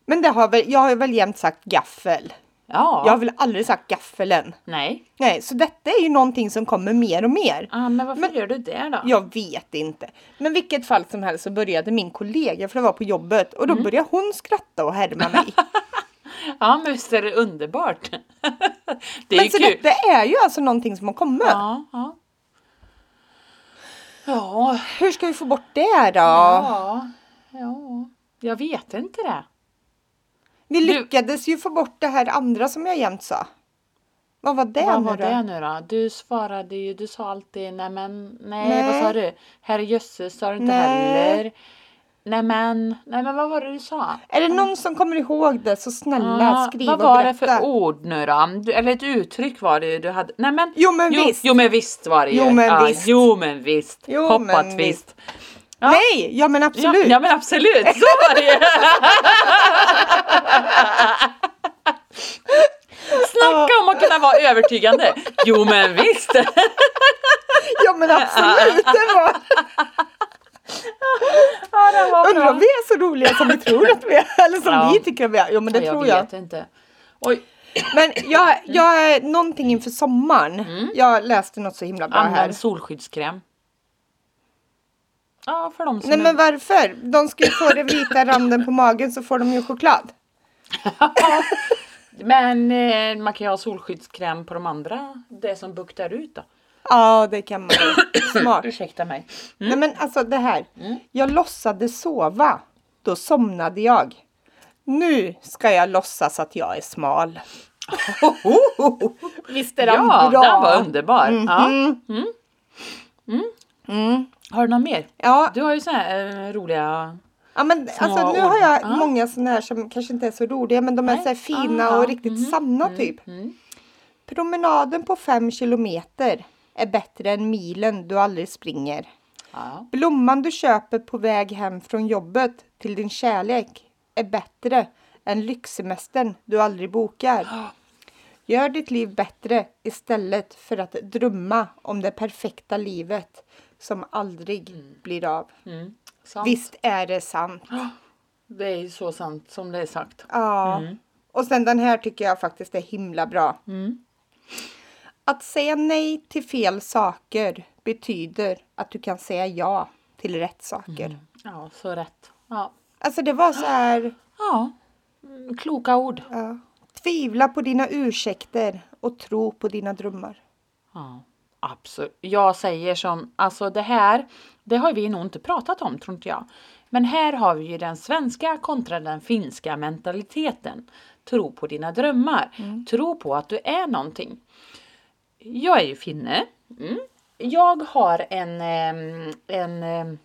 S1: Men det har väl, jag har väl jämt sagt gaffel.
S2: ja.
S1: Jag har väl aldrig sagt gaffelen.
S2: Nej.
S1: Nej, så detta är ju någonting som kommer mer och mer.
S2: Ja, men varför gör du det då?
S1: Jag vet inte. Men vilket fall som helst så började min kollega, för det var på jobbet, och då
S2: Mm.
S1: började hon skratta och härma mig.
S2: Ja, men visst är det underbart. det är
S1: Men så
S2: kul.
S1: detta är ju alltså någonting som har kommit.
S2: Ja, ja. Ja,
S1: Hur ska vi få bort det då?
S2: ja, ja. Jag vet inte det.
S1: Vi
S2: Du-
S1: lyckades ju få bort det här andra som jag jämt sa. Vad var det
S2: Vad
S1: nu
S2: var
S1: då?
S2: det nu då? Du svarade ju, du sa alltid nej men, nej,
S1: Nej.
S2: vad sa du? Herrejösses sa du inte
S1: Nej.
S2: heller. Nej men, nej men vad var det du sa?
S1: Är det någon som kommer ihåg det så snälla
S2: Ja,
S1: skriv
S2: vad
S1: och
S2: var det
S1: berätta.
S2: för ord nu då? Du, eller ett uttryck var det ju du hade. Nej men,
S1: Jo men
S2: jo,
S1: visst.
S2: jo men visst var det ju.
S1: Jo, men
S2: ja,
S1: visst.
S2: Jo men visst.
S1: Jo,
S2: Hoppat
S1: men
S2: visst. Ja.
S1: Nej, ja men
S2: Ja,
S1: absolut.
S2: ja men absolut, så var det ju. Snacka om att kunna vara övertygande. Jo men visst.
S1: Ja men absolut, det var.
S2: Ja, var
S1: Undrar om vi är så roliga som vi tror att vi är. Eller som
S2: Ja.
S1: vi tycker att vi är. Jo men det
S2: jag
S1: tror jag.
S2: vet inte. Oj,
S1: Men jag, jag, någonting inför sommaren. Jag läste något så himla bra här.
S2: använd solskyddskräm. Ja, för de som
S1: Nej
S2: är-
S1: men varför? De ska ju få den vita randen på magen så får de ju choklad.
S2: Men eh, man kan ju ha solskyddskräm på de andra, det som buktar ut då.
S1: Ja det kan man. Smart.
S2: Ursäkta mig.
S1: Nej men alltså det här.
S2: Mm.
S1: Jag låtsades sova. Då somnade jag. Nu ska jag låtsas att jag är smal. Visst är den
S2: Ja,
S1: bra?
S2: den var underbar. Ja.
S1: Mhm.
S2: Mm.
S1: Mm.
S2: Har du något mer?
S1: Ja,
S2: Du har ju så här eh, roliga...
S1: ja men alltså nu har jag
S2: Ja.
S1: många sådana här som kanske inte är så roliga men de är
S2: Nej.
S1: så här fina
S2: Ah,
S1: och riktigt
S2: mhm.
S1: sanna typ.
S2: Mm.
S1: Promenaden på fem kilometer är bättre än milen du aldrig springer.
S2: Ja.
S1: Blomman du köper på väg hem från jobbet till din kärlek är bättre än lyxsemestern du aldrig bokar. Gör ditt liv bättre istället för att drömma om det perfekta livet som aldrig blir av.
S2: Mm.
S1: Visst är det sant?
S2: Det är ju så sant som det är sagt.
S1: Ja. Och sen den här tycker jag faktiskt är himla bra.
S2: Mm.
S1: Att säga nej till fel saker betyder att du kan säga ja till rätt saker.
S2: Ja, så rätt. Ja.
S1: Alltså det var så här.
S2: ja. Mm, Kloka ord.
S1: Ja. Tvivla på dina ursäkter och tro på dina drömmar.
S2: Ja, absolut. Jag säger som, alltså det här, det har vi nog inte pratat om tror inte jag. Men här har vi ju den svenska kontra den finska mentaliteten. Tro på dina drömmar. Tro på att du är någonting. Jag är ju finne. Mm. Jag har en, en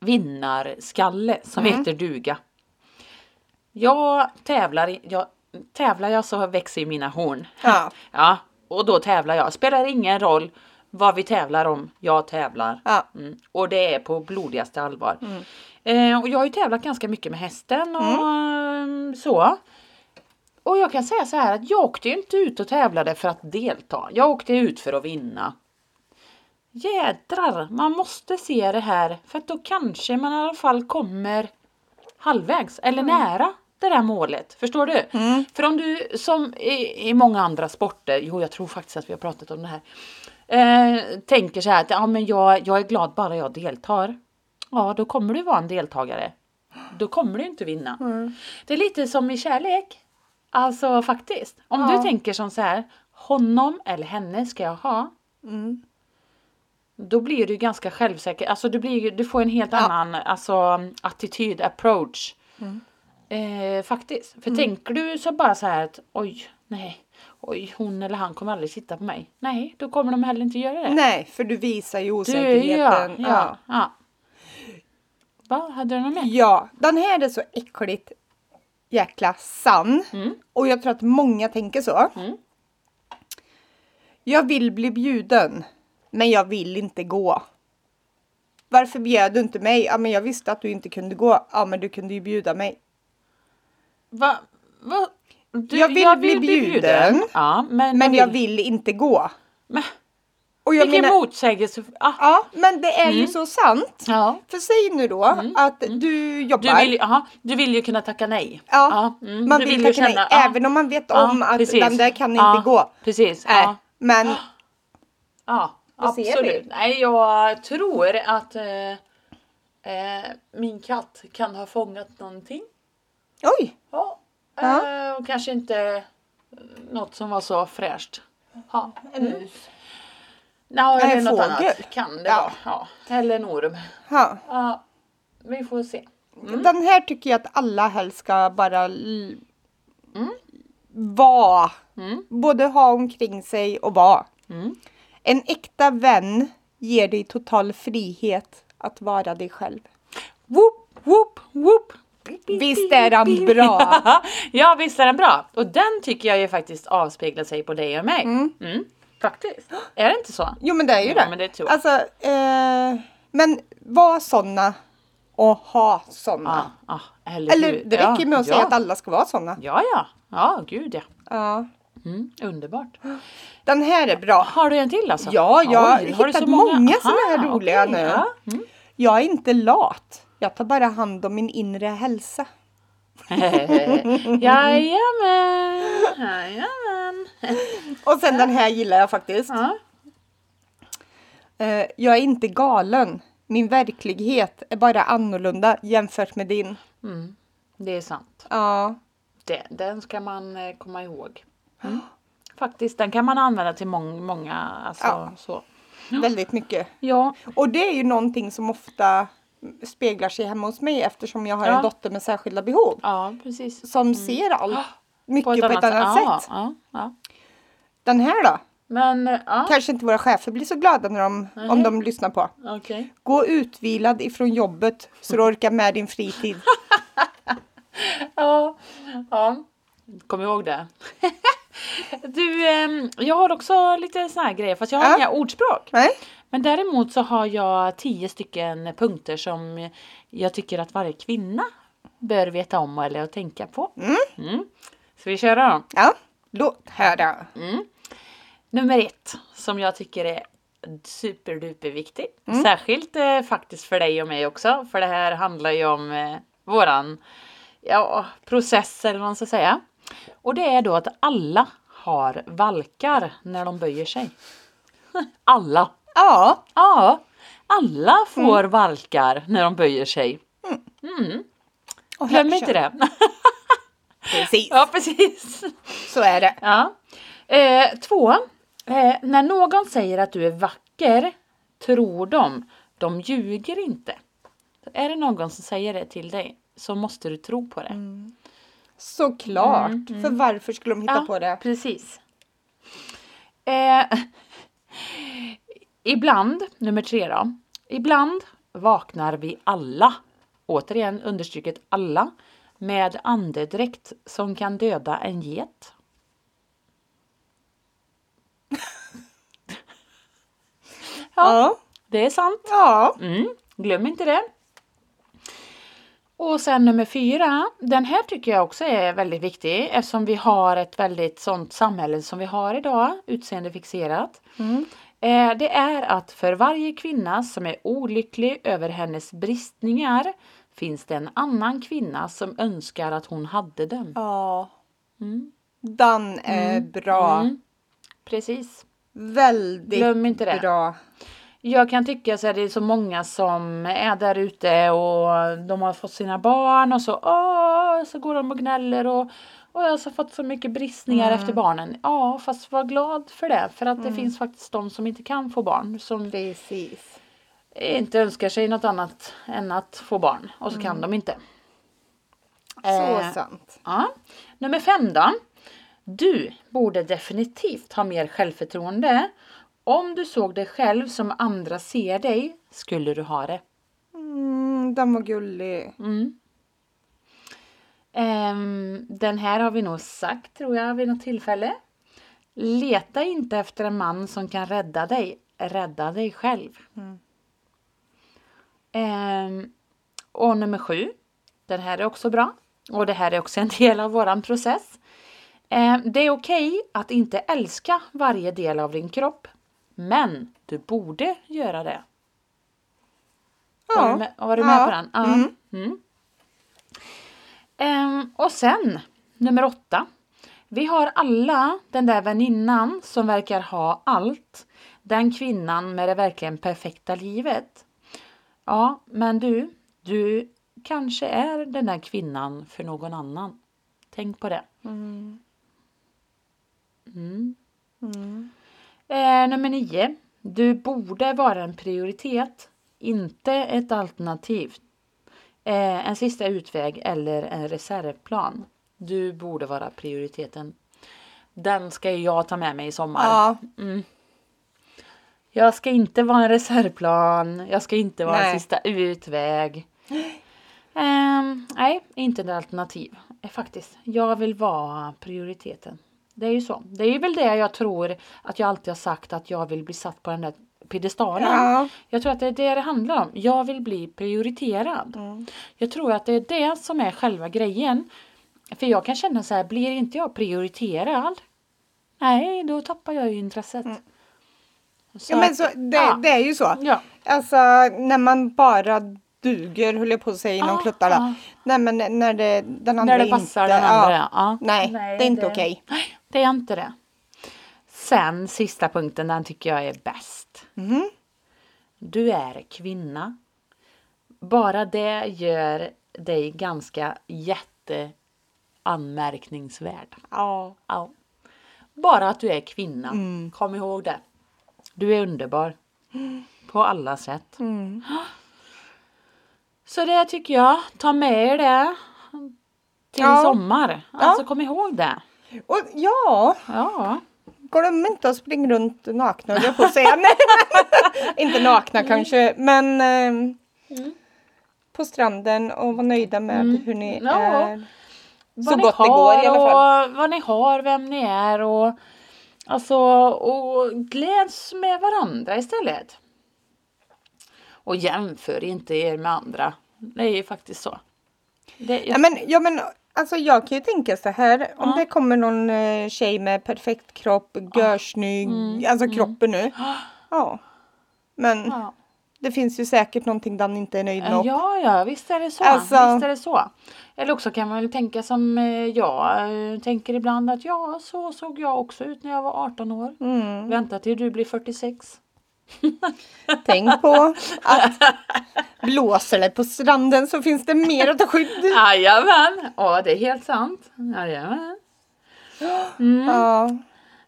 S2: vinnarskalle som heter duga. Jag tävlar, jag, tävlar jag så växer ju mina horn.
S1: Ja.
S2: Ja, och då tävlar jag. Spelar ingen roll vad vi tävlar om. Jag tävlar.
S1: Ja.
S2: Mm. Och det är på blodigaste allvar. Eh, och jag har ju tävlat ganska mycket med hästen och mm, så. Och jag kan säga så här att jag åkte ju inte ut och tävlade för att delta. Jag åkte ut för att vinna. Jädrar, man måste se det här för att då kanske man i alla fall kommer halvvägs eller nära det där målet. Förstår du? För om du som i, i många andra sporter, jo jag tror faktiskt att vi har pratat om det här, eh, tänker så här att ja, men jag, jag är glad bara jag deltar. Ja, då kommer du vara en deltagare. Då kommer du inte vinna. Det är lite som i kärlek. Alltså faktiskt. Om
S1: Ja.
S2: du tänker som så här, honom eller henne ska jag ha.
S1: Mm.
S2: Då blir du ganska självsäker. Alltså du, blir, du får en helt
S1: Ja.
S2: annan alltså, attityd, approach. Eh, faktiskt. För tänker du så bara så här att oj, nej, oj, hon eller han kommer aldrig sitta på mig. Nej, då kommer de heller inte göra det.
S1: Nej, för du visar ju
S2: du, ja,
S1: osäkerheten.
S2: ja, ja. Va, hade du något mer?
S1: Ja, den här är så äckligt jäkla sann.
S2: Mm.
S1: Och jag tror att många tänker så.
S2: Mm.
S1: Jag vill bli bjuden, men jag vill inte gå. Varför bjöd du inte mig? Ja, men jag visste att du inte kunde gå. Ja, men du kunde ju bjuda mig.
S2: Va, va? Du,
S1: Jag vill bli bjuden,
S2: Ja, men,
S1: Men jag vill inte gå.
S2: Men,
S1: Och jag
S2: vilken
S1: menar,
S2: motsägelse. Ah,
S1: ja, men det är ju så sant.
S2: ja.
S1: För säg nu då att du jobbar.
S2: Mm. Du vill, aha, du vill ju kunna tacka nej.
S1: Ja,
S2: mm,
S1: man vill
S2: ju
S1: tacka nej.
S2: känna- ja.
S1: Även om man vet
S2: Ja,
S1: om att
S2: precis.
S1: den där kan
S2: Ja,
S1: inte gå.
S2: Precis.
S1: Nej,
S2: Ja.
S1: men
S2: Ja, absolut. Nej, jag tror att eh, eh, min katt kan ha fångat någonting.
S1: oj.
S2: Ja.
S1: Ja.
S2: Eh, och kanske inte eh, något som var så fräscht. Ja.
S1: En mus.
S2: Ja,
S1: Nej,
S2: eller något
S1: fågel.
S2: annat kan det
S1: Ja.
S2: vara. Ja. Eller en orm.
S1: Ja.
S2: Ja, vi får se.
S1: Den här tycker jag att alla helst ska bara
S2: Mm.
S1: vara.
S2: Mm.
S1: Både ha omkring sig och vara.
S2: Mm.
S1: En äkta vän ger dig total frihet att vara dig själv.
S2: Whoop, whoop, whoop.
S1: Visst är den bra?
S2: ja, visst är den bra. Och den tycker jag ju faktiskt avspeglar sig på dig och mig. Faktiskt. Är det inte så?
S1: Jo men det är ju
S2: Ja,
S1: det.
S2: men det tror jag.
S1: Alltså, eh, men var såna och ha såna.
S2: Ja, ja, eller,
S1: Eller det räcker med att
S2: ja.
S1: säga att alla ska vara såna.
S2: Ja, ja. Ja, gud ja.
S1: Ja.
S2: Mm, underbart.
S1: Den här är bra.
S2: Har du en till alltså?
S1: Ja, jag har hittat
S2: så
S1: många såna här roliga
S2: okej,
S1: nu.
S2: Ja. Mm.
S1: Jag är inte lat. Jag tar bara hand om min inre hälsa.
S2: Jajamän, jajamän.
S1: Och sen den här gillar jag faktiskt.
S2: Ja.
S1: Eh, jag är inte galen. Min verklighet är bara annorlunda jämfört med din.
S2: Mm, det är sant.
S1: Ja.
S2: Det, den ska man eh, komma ihåg. Mm. Faktiskt, den kan man använda till mång, många. Alltså,
S1: Ja.
S2: så.
S1: Väldigt mycket.
S2: Ja,
S1: Och det är ju någonting som ofta speglar sig hemma hos mig eftersom jag har
S2: Ja.
S1: en dotter med särskilda behov.
S2: Ja, precis.
S1: Som ser allt mycket på ett annat,
S2: ja,
S1: sätt.
S2: Ja, ja.
S1: Den här då?
S2: Men,
S1: Kanske inte våra chefer blir så glada när de, om de lyssnar på.
S2: okej.
S1: Gå utvilad ifrån jobbet så du orkar med din fritid.
S2: Ja, ja. Kom ihåg det. Du, ehm, jag har också lite såna här grejer fast jag har inga ordspråk.
S1: Nej?
S2: Men däremot så har jag tio stycken punkter som jag tycker att varje kvinna bör veta om eller att tänka på. Mm. Ska vi köra då?
S1: Ja. Låt höra.
S2: Nummer ett som jag tycker är superduper viktigt. Särskilt eh, faktiskt för dig och mig också. För det här handlar ju om eh, våran ja, process eller vad man ska säga. Och det är då att alla har valkar när de böjer sig. Alla!
S1: Ja.
S2: Ja, alla får valkar när de böjer sig.
S1: Och
S2: Glöm
S1: här
S2: inte det.
S1: Precis.
S2: ja, precis.
S1: Så är det.
S2: Ja. Eh, två. Eh, när någon säger att du är vacker tror de, de ljuger inte. Så är det någon som säger det till dig så måste du tro på det.
S1: Såklart. För varför skulle de hitta
S2: Ja,
S1: på det?
S2: Precis. Eh, ibland, nummer tre då. Ibland vaknar vi alla, återigen understryket alla, med andedräkt som kan döda en get.
S1: Ja.
S2: Det är sant.
S1: Ja.
S2: Mm, glöm inte det. Och sen nummer fyra, den här tycker jag också är väldigt viktig eftersom vi har ett väldigt sånt samhälle som vi har idag, utseendefixerat. Eh, det är att för varje kvinna som är olycklig över hennes bristningar finns det en annan kvinna som önskar att hon hade dem.
S1: Ja. Den är bra.
S2: Mm. Precis.
S1: Väldigt
S2: Glöm inte det.
S1: bra.
S2: Jag kan tycka så är det så många som är där ute och de har fått sina barn och så, åh, så går de och gnäller och, och jag har så fått så mycket bristningar efter barnen. Ja, fast var glad för det. För att det finns faktiskt de som inte kan få barn. Som
S1: Precis.
S2: inte önskar sig något annat än att få barn. Och så kan de inte.
S1: Så
S2: Eh,
S1: sant.
S2: Ja. Nummer fem då. Du borde definitivt ha mer självförtroende. Om du såg dig själv som andra ser dig skulle du ha det.
S1: Mm, den var gullig.
S2: Ehm, den här har vi nog sagt tror jag vid något tillfälle. Leta inte efter en man som kan rädda dig. Rädda dig själv. Ehm, och nummer sju. Den här är också bra. Och det här är också en del av våran process. Ehm, det är okej att inte älska varje del av din kropp. Men du borde göra det. Var du
S1: Ja.
S2: med, var du med
S1: Ja.
S2: på den? Ja.
S1: Mm.
S2: Mm. Ehm, och sen, nummer åtta. Vi har alla den där väninnan som verkar ha allt. Den kvinnan med det verkligen perfekta livet. Ja, men du, du kanske är den där kvinnan för någon annan. Tänk på det. Mm. mm. Eh, nummer nio. Du borde vara en prioritet, inte ett alternativ. Eh, en sista utväg eller en reservplan. Du borde vara prioriteten. Den ska jag ta med mig i sommar.
S1: Ja.
S2: Jag ska inte vara en reservplan. Jag ska inte vara
S1: Nej.
S2: en sista utväg. Ehm, nej, inte ett alternativ. Eh, Faktiskt. Jag vill vara prioriteten. Det är ju så. Det är väl det jag tror att jag alltid har sagt att jag vill bli satt på den där piedestalen.
S1: Ja.
S2: Jag tror att det är det det handlar om. Jag vill bli prioriterad. Jag tror att det är det som är själva grejen. För jag kan känna så här, blir inte jag prioriterad? Nej, då tappar jag ju intresset. Så
S1: Ja, men så, det,
S2: ja.
S1: det är ju så.
S2: Ja.
S1: Alltså när man bara duger, höll jag på att säga inom
S2: Ja,
S1: kluttarna.
S2: ja.
S1: Nej men när det, den andra
S2: När det passar
S1: inte,
S2: den andra. Ja.
S1: Ja. Nej, det är inte okej.
S2: Nej, det är inte det. Sen sista punkten, den tycker jag är bäst.
S1: Mhm.
S2: Du är kvinna. Bara det gör dig ganska jätteanmärkningsvärd.
S1: Ja.
S2: Ja. Bara att du är kvinna.
S1: Mm.
S2: Kom ihåg det. Du är underbar. På alla sätt.
S1: Mm.
S2: Så det tycker jag, ta med er det till
S1: Ja.
S2: sommar. Alltså kom ihåg det.
S1: Och ja,
S2: Ja.
S1: Glöm inte att springa runt nakna jag på. Nej, inte nakna kanske, men eh, på stranden och vara nöjda med hur ni
S2: Mm. Ja.
S1: är.
S2: Vad
S1: Så gott det går i alla fall.
S2: Och vad ni har, vem ni är och alltså och gläds med varandra istället. Och jämför inte er med andra. Det är ju faktiskt så. Det,
S1: Ja men, ja, men alltså jag kan ju tänka så här. Om det kommer någon eh, tjej med perfekt kropp, görsnygg, alltså kroppen nu. Ja. Men
S2: Mm. ja.
S1: det finns ju säkert någonting den inte är nöjd med.
S2: Ja, ja, visst är det så.
S1: Alltså-
S2: Visst är det så. Eller också kan man väl tänka som eh, jag eh, tänker ibland att ja, så såg jag också ut när jag var 18 år.
S1: Mm.
S2: Vänta till du blir 46.
S1: Tänk på att blåser det på stranden så finns det mer att ta skydd.
S2: Jajamän, ja det är helt sant. Jajamän. Mm.
S1: Ja.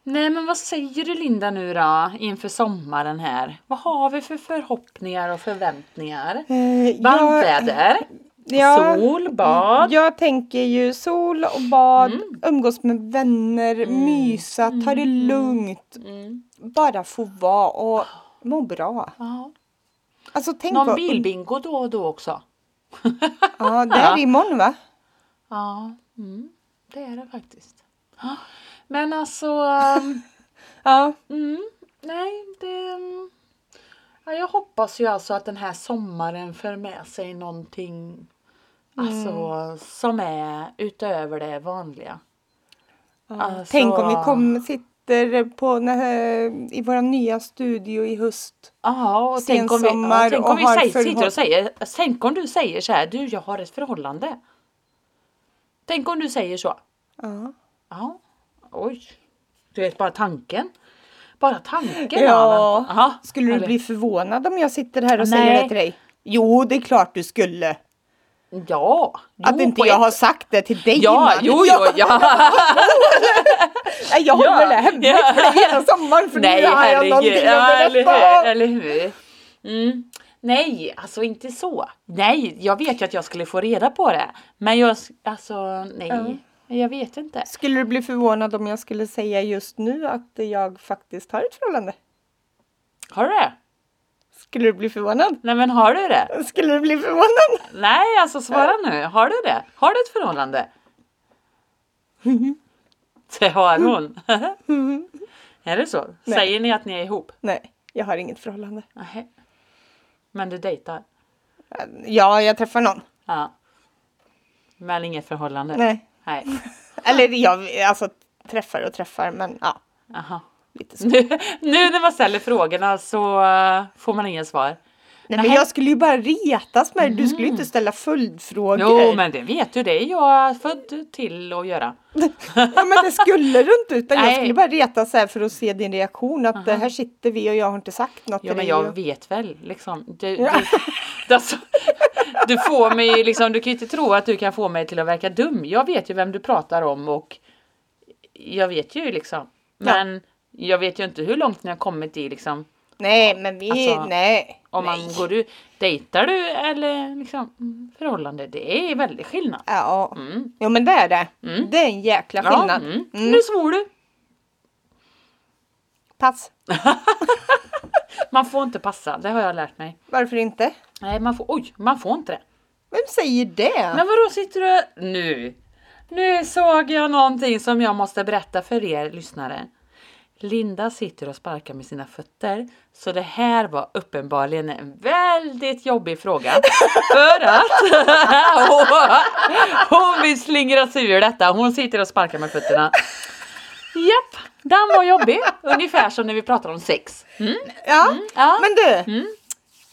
S2: Nej men vad säger du Linda nu då inför sommaren här? Vad har vi för förhoppningar och förväntningar?
S1: Eh,
S2: Varmväder,
S1: ja,
S2: sol, bad.
S1: jag tänker ju sol och bad,
S2: Mm.
S1: umgås med vänner, mysa, ta det lugnt.
S2: Mm.
S1: Bara få vara och må bra.
S2: Ja.
S1: Alltså tänk
S2: Någon
S1: vad-
S2: bilbingo då och då också.
S1: Ja, det är imorgon va?
S2: Ja, mm, det är det faktiskt. Ja, Men alltså, ehm,
S1: Ja.
S2: mm, nej, det... mm, Ja, jag hoppas ju alltså att den här sommaren för med sig någonting alltså, som är utöver det vanliga. Alltså-
S1: Tänk om vi kom, sitter på den här, i vår nya studio i höst.
S2: Ja, och tänk om vi, ja, tänk om vi säger,
S1: förhåll-
S2: sitter och säger, tänk om du säger så här, du jag har ett förhållande. Tänk om du säger så.
S1: Ja.
S2: Ja, oj. Du vet bara tanken. Bara tanken.
S1: Ja.
S2: Aha,
S1: Skulle du
S2: eller-
S1: bli förvånad om jag sitter här och
S2: Nej.
S1: säger det till dig? Jo, det är klart du skulle.
S2: Ja.
S1: Att
S2: jo,
S1: inte jag
S2: ett-
S1: har sagt det till dig
S2: Ja,
S1: innan.
S2: jo, jo, ja.
S1: Nej, jag håller
S2: Ja,
S1: det hemligt
S2: ja.
S1: för hela sommaren för
S2: Nej,
S1: nu har jag någonting.
S2: Ja, eller hur. Eller hur. Mm. Nej, alltså inte så. Nej, jag vet ju att jag skulle få reda på det. Men jag, alltså nej. Jag vet inte.
S1: Skulle du bli förvånad om jag skulle säga just nu att jag faktiskt har ett förhållande?
S2: Har du det?
S1: Skulle du bli förvånad?
S2: Nej men har du det?
S1: Skulle du bli förvånad?
S2: Nej, alltså svara nu. Har du det? Har du ett förhållande? Det har hon. är det så?
S1: Nej.
S2: Säger ni att ni är ihop?
S1: Nej, jag har inget förhållande.
S2: Nej. Men du dejtar?
S1: Ja, jag träffar någon.
S2: Ja. Men inget förhållande?
S1: Nej.
S2: Nej.
S1: Eller jag alltså träffar och träffar men ja,
S2: Aha.
S1: Lite så.
S2: Nu, nu när man ställer frågorna så eh, får man inga svar.
S1: Nej men jag skulle ju bara retas med det. Du skulle ju inte ställa följdfrågor.
S2: Jo, men det vet du. Det är jag född till att göra.
S1: Ja men det skulle du inte utan jag skulle bara reta så här för att se din reaktion att det här sitter vi och jag har inte sagt något
S2: Ja, men jag
S1: och-
S2: vet väl liksom. Du,
S1: Ja.
S2: du, alltså, du får mig liksom, du kan ju inte tro att du kan få mig till att verka dum. Jag vet ju vem du pratar om och jag vet ju liksom. Men jag vet ju inte hur långt ni har kommit i liksom.
S1: Nej men vi,
S2: Alltså,
S1: nej.
S2: Om
S1: nej.
S2: man går du, dejtar du eller liksom förhållande? Det är väldigt skillnad.
S1: Ja,
S2: Mm.
S1: jo men det är det.
S2: Mm.
S1: Det är en jäkla
S2: Ja,
S1: skillnad.
S2: mm.
S1: Mm.
S2: Nu svor du.
S1: Pass.
S2: Man får inte passa, det har jag lärt mig.
S1: Varför inte?
S2: Nej, man får, oj, man får inte det.
S1: Vem säger det?
S2: Men vadå sitter du... Nu! Nu såg jag någonting som jag måste berätta för er lyssnare. Linda sitter och sparkar med sina fötter. Så det här var uppenbarligen en väldigt jobbig fråga. För att hon, hon vill slingra sig ur detta. Hon sitter och sparkar med fötterna. Japp, den var jobbig. Ungefär som när vi pratar om sex. Mm,
S1: Ja,
S2: ja.
S1: men du.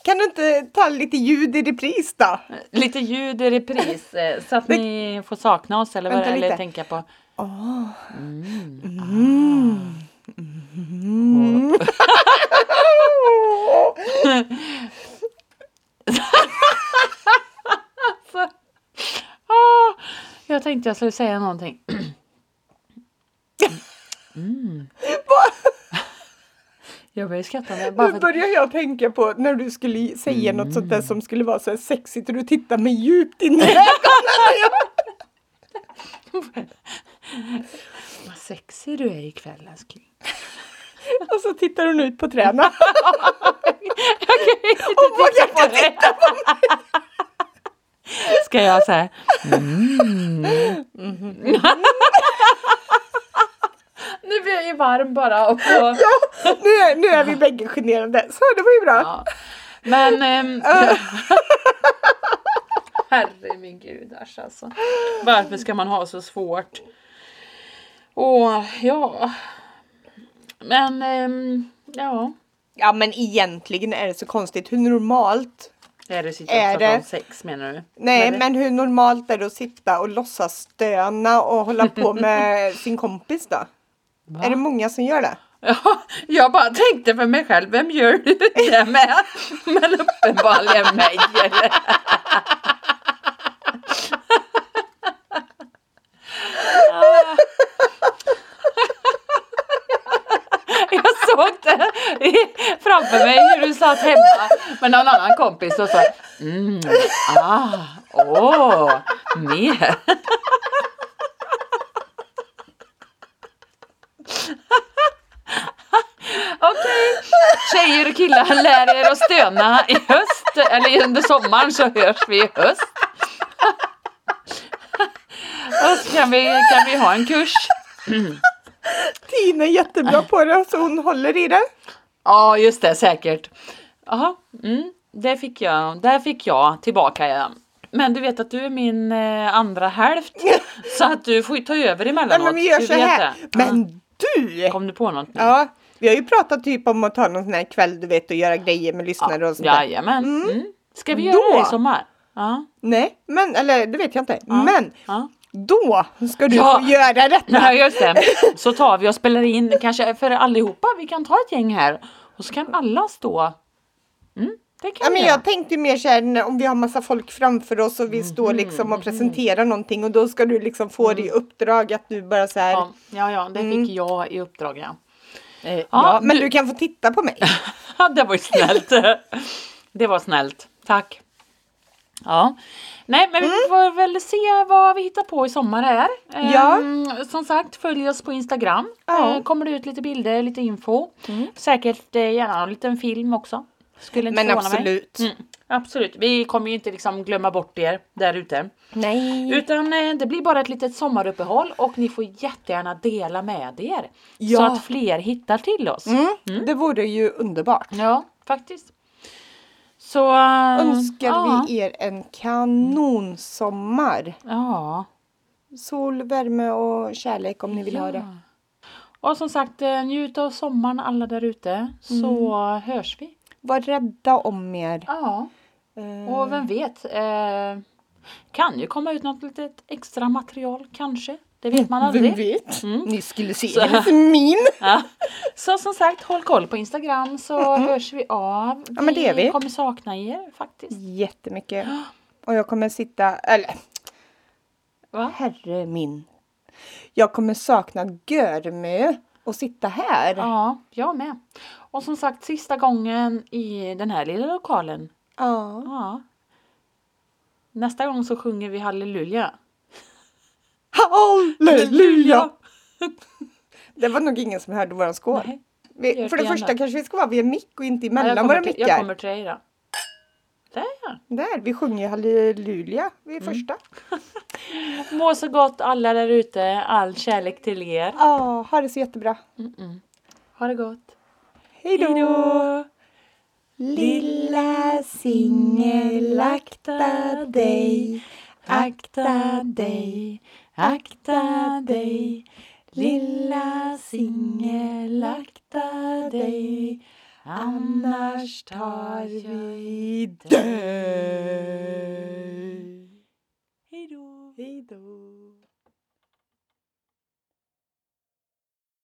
S1: Kan du inte ta lite ljud i repris då?
S2: Lite ljud i repris eh, så att ni får sakna oss eller, vad, eller tänka på. Så. Ah, jag tänkte jag skulle säga någonting. Jag börjar skratta nu. För
S1: börjar jag tänka på när du skulle säga något sånt där som skulle vara så här sexigt och du tittar mig djupt in i ögonen.
S2: sexig du är ikväll älskling.
S1: Och så tittar hon ut på träna.
S2: Och
S1: vågar inte titta
S2: Ska jag säga Nu blir jag ju varm bara och, och
S1: Ja, nu är, nu är vi bägge generade. Så det var ju bra.
S2: ja. Men ehm, Herre min gud alltså. Varför ska man ha så svårt? Åh, ja. Men ehm, ja.
S1: Ja men egentligen är det så konstigt. Hur normalt
S2: Är det sitta
S1: Är det-
S2: sex menar du?
S1: Nej, men hur normalt är det att sitta och låtsas stöna och hålla på med sin kompis då?
S2: Va?
S1: Är det många som gör det?
S2: Ja, jag bara tänkte för mig själv, vem gör du det med? Men uppenbarligen mig. Såg det framför mig hur du satt hemma med någon annan kompis och sa mm, ah, åh, mer. Okej, tjejer och killar lär er att stöna i höst eller under sommaren så hörs vi i höst. Och så kan vi, kan vi ha en kurs.
S1: Tina är jättebra på det så hon håller i det.
S2: Ja, just det, säkert. Jaha, mm, det fick jag, där fick jag tillbaka ja. Men du vet att du är min eh, andra hälft så att du får ju ta över
S1: Nej,
S2: emellanåt.
S1: men vi gör
S2: du
S1: så här. Men du!
S2: Ja. Kom du på något nu?
S1: Ja, vi har ju pratat typ om att ta någon sån här kväll du vet och göra grejer med lyssnare och sånt där.
S2: Jajamän. Mm. Ska vi göra
S1: Då-
S2: det i sommar? Ja.
S1: Nej, men eller det vet jag inte. Men
S2: ja.
S1: Då ska du
S2: Ja.
S1: få göra detta.
S2: Nej, just det. Så tar vi och spelar in kanske för allihopa. Vi kan ta ett gäng här och så kan alla stå. Mm, det kan
S1: Ja,
S2: vi
S1: men jag tänkte mer såhär när- om vi har massa folk framför oss och vi
S2: Mhm,
S1: står liksom och presenterar någonting och då ska du liksom få det i uppdrag att du bara så här.
S2: Ja, ja, ja, det fick jag i uppdrag ja.
S1: eh, ja,
S2: ja,
S1: men
S2: du-
S1: du kan få titta på mig.
S2: Ja, det var ju snällt. Det var snällt. Tack. Ja. Nej, men vi får väl se vad vi hittar på i sommar här.
S1: Mm. Ja.
S2: Ehm, som sagt, följ oss på Instagram.
S1: Ja. Mm.
S2: Eh, kommer det ut lite bilder, lite info. Säkert eh, gärna en liten film också. Skulle inte
S1: Men absolut.
S2: Mm, absolut. Vi kommer ju inte liksom glömma bort er där ute.
S1: Nej.
S2: Utan eh, det blir bara ett litet sommaruppehåll och ni får jättegärna dela med er. Så
S1: Ja.
S2: att fler hittar till oss.
S1: Mm, Det vore ju underbart.
S2: Ja, faktiskt. Så... äh,
S1: Önskar
S2: ja.
S1: vi er en kanonsommar.
S2: Ja.
S1: Sol, värme och kärlek om ni vill ha det.
S2: Och som sagt, eh, njut av sommaren alla där ute. Så
S1: Mm.
S2: hörs vi.
S1: Var rädda om er.
S2: Ja.
S1: Eh,
S2: Och vem vet. Eh, kan ju komma ut något litet extra material kanske. Det vet man aldrig.
S1: Vem vet?
S2: Mm.
S1: Ni skulle se
S2: Så-
S1: hennes min.
S2: Ja. Så som sagt, håll koll på Instagram så hörs vi av.
S1: Ja, men det gör vi.
S2: kommer sakna er faktiskt.
S1: Jättemycket. Och jag kommer sitta, eller
S2: Va?
S1: herre min. Jag kommer sakna Görmö och sitta här.
S2: Ja, jag med. Och som sagt, sista gången i den här lilla lokalen.
S1: Ja.
S2: Ja. Nästa gång så sjunger vi halleluja.
S1: Halleluja! Det var nog ingen som hörde våran skål.
S2: Nej.
S1: Vi, för det
S2: det
S1: första kanske vi ska vara vid en mick och inte emellan våra
S2: till, jag
S1: mickar.
S2: kommer till dig då. Där ja.
S1: Där, vi sjunger ju halleluja vid
S2: Mm.
S1: första.
S2: Må så gott alla där ute. All kärlek till er.
S1: Ja, ha det så jättebra.
S2: Ha det gott. Hej då!
S1: Lilla singel, akta dig, akta dig, akta dig. Lilla singel, akta dig, annars tar vi dig.
S2: Hej då!
S1: Hej då!